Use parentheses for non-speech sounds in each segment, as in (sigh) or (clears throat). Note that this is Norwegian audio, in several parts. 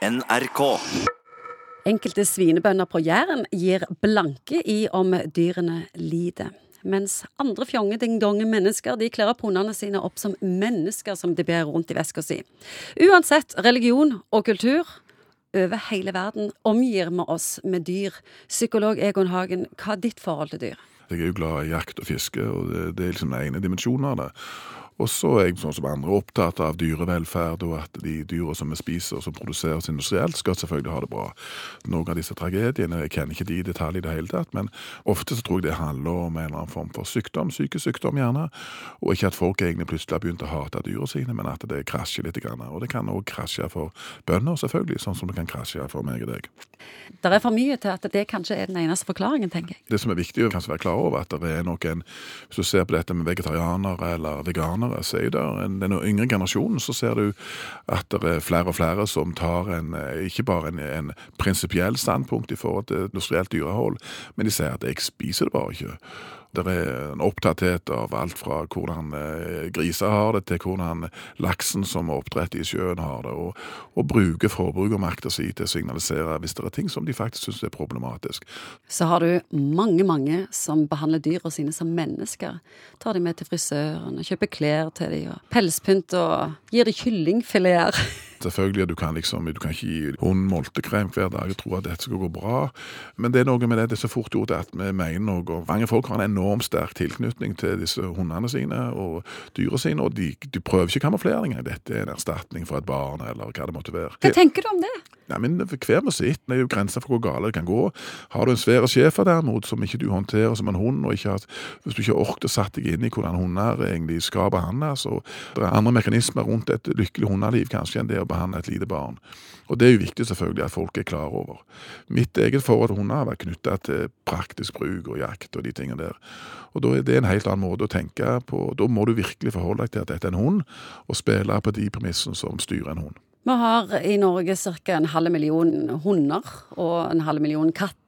NRK. Enkelte svinebønder på Jæren gir blanke i om dyrene lider. Mens andre fjonge-ding-donge mennesker de kler opp hundene sine opp som mennesker som de ber rundt i veska si. Uansett religion og kultur over hele verden omgir vi oss med dyr. Psykolog Egon Hagen, hva er ditt forhold til dyr? Jeg er jo glad i jakt og fiske, og det, det er liksom den ene dimensjonen av det. Og så er jeg sånn som andre opptatt av dyrevelferd, og at de dyra som vi spiser og som produseres industrielt, skal selvfølgelig ha det bra. Noen av disse tragediene, jeg kjenner ikke de i detalj i det hele tatt, men ofte så tror jeg det handler om en eller annen form for sykdom, psykisk sykdom gjerne, og ikke at folk egentlig plutselig har begynt å hate dyra sine, men at det krasjer litt. Grann. Og det kan òg krasje for bønder, selvfølgelig, sånn som det kan krasje for meg og deg. Det er for mye til at det kanskje er den eneste forklaringen, tenker jeg. Det som er viktig å kanskje være klar over, at det er noen Hvis du ser på dette med vegetarianere eller veganere, så er det den yngre generasjonen så ser du at det er flere og flere som tar en, ikke bare en, en prinsipiell standpunkt i forhold til industrielt dyrehold, men de sier at 'jeg spiser det bare ikke'. Det er en opptatthet av alt fra hvordan griser har det, til hvordan laksen som er oppdrett i sjøen har det, og, og bruker forbrukermakta si til å signalisere hvis det er ting som de faktisk syns er problematisk. Så har du mange, mange som behandler dyra sine som mennesker. Tar de med til frisøren, og kjøper klær til dem, og pelspynt, og gir dem kyllingfileter. (laughs) Selvfølgelig, du kan liksom, du kan ikke gi hunden multekrem hver dag og tro at dette skal gå bra, men det er noe med det, det er så fort gjort at vi mener noe. Mange folk har en enormt sterk tilknytning til disse hundene sine og dyra sine, og de, de prøver ikke kamuflering. Dette er en erstatning for et barn, eller hva det måtte være. Hva tenker du om det? Nei, men Hver. Det er jo grenser for hvor gale det kan gå. Har du en svær sjef derimot, som ikke du håndterer som en hund, og har, hvis du ikke har orket å sette deg inn i hvordan hunder egentlig skal behandles, og det er andre mekanismer rundt et lykkelig hundeliv kanskje enn det å behandle et lite barn. Og Det er jo viktig selvfølgelig at folk er klar over. Mitt eget forhold til hunder har vært knytta til praktisk bruk og jakt og de tingene der. Og Da er det en helt annen måte å tenke på. Da må du virkelig forholde deg til at dette er en hund, og spille på de premissene som styrer en hund. Vi har i Norge ca. en halv million hunder og en halv million katter.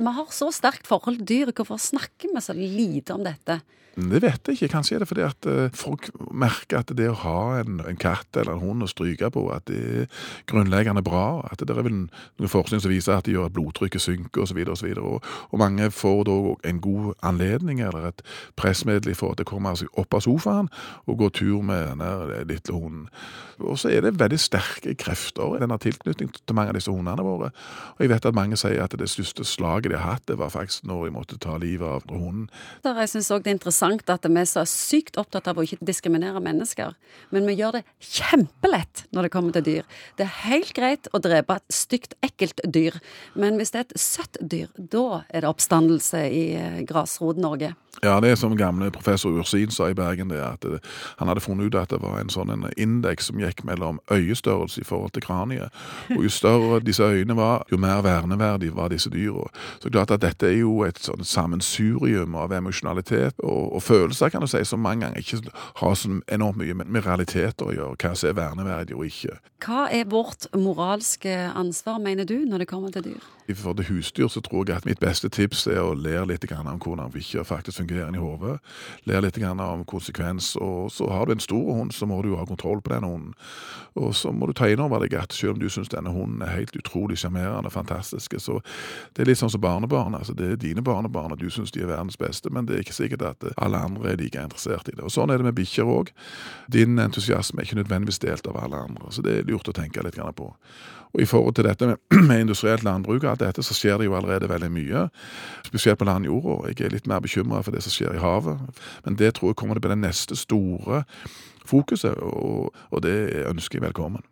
Vi har så sterkt forhold til dyr. Hvorfor snakker vi så lite om dette? Det vet jeg ikke. Kanskje er det fordi at folk merker at det å ha en, en katt eller en hund å stryke på, at det er grunnleggende bra. At det er vel noe forskning som viser at det gjør at blodtrykket synker osv. Og, så videre, og, og mange får da en god anledning eller et pressmiddel for at det kommer seg opp av sofaen og går tur med denne lille hunden. Og så er det veldig sterke krefter i denne tilknytning til mange av disse hundene våre. Og jeg vet at mange sier at det største slaget de har hatt, det var faktisk når de måtte ta livet av hunden. Jeg synes også det er interessant at vi er så sykt opptatt av å ikke diskriminere mennesker. Men vi gjør det kjempelett når det kommer til dyr. Det er helt greit å drepe et stygt, ekkelt dyr, men hvis det er et søtt dyr, da er det oppstandelse i Grasrot-Norge. Ja, det er som gamle professor Ursin sa i Bergen, det at det, han hadde funnet ut at det var en sånn indeks som gikk mellom øyestørrelse i forhold til kraniet. (laughs) Og jo større disse øyene var, jo mer verneverdig var disse dyra. Så klart at dette er jo et sånn sammensurium av emosjonalitet og, og, følelser, kan du si, som mange ganger ikke har så enormt mye med, med realiteter å gjøre. Hva som er verneverdig og ikke. Hva er vårt moralske ansvar, mener du, når det kommer til dyr? I forhold til husdyr så tror jeg at mitt beste tips er å lære litt om hvordan bikkjer faktisk fungerer i hodet. Lære litt om konsekvens. Og så har du en stor hund, så må du jo ha kontroll på den hunden. Og så må du ta inn over deg at selv om du syns denne hunden er helt utrolig sjarmerende, fantastisk, så det er litt sånn som barnebarn. Altså, det er dine barnebarn, og du syns de er verdens beste, men det er ikke sikkert at alle andre er like interessert i det. Og Sånn er det med bikkjer òg. Din entusiasme er ikke nødvendigvis delt av alle andre, så det er lurt å tenke litt på. Og I forhold til dette med, (clears throat) med industrielt landbruk og alt dette, så skjer det jo allerede veldig mye. Spesielt på landjorda. Jeg er litt mer bekymra for det som skjer i havet. Men det tror jeg kommer til å bli det neste store fokuset, og, og det ønsker jeg velkommen.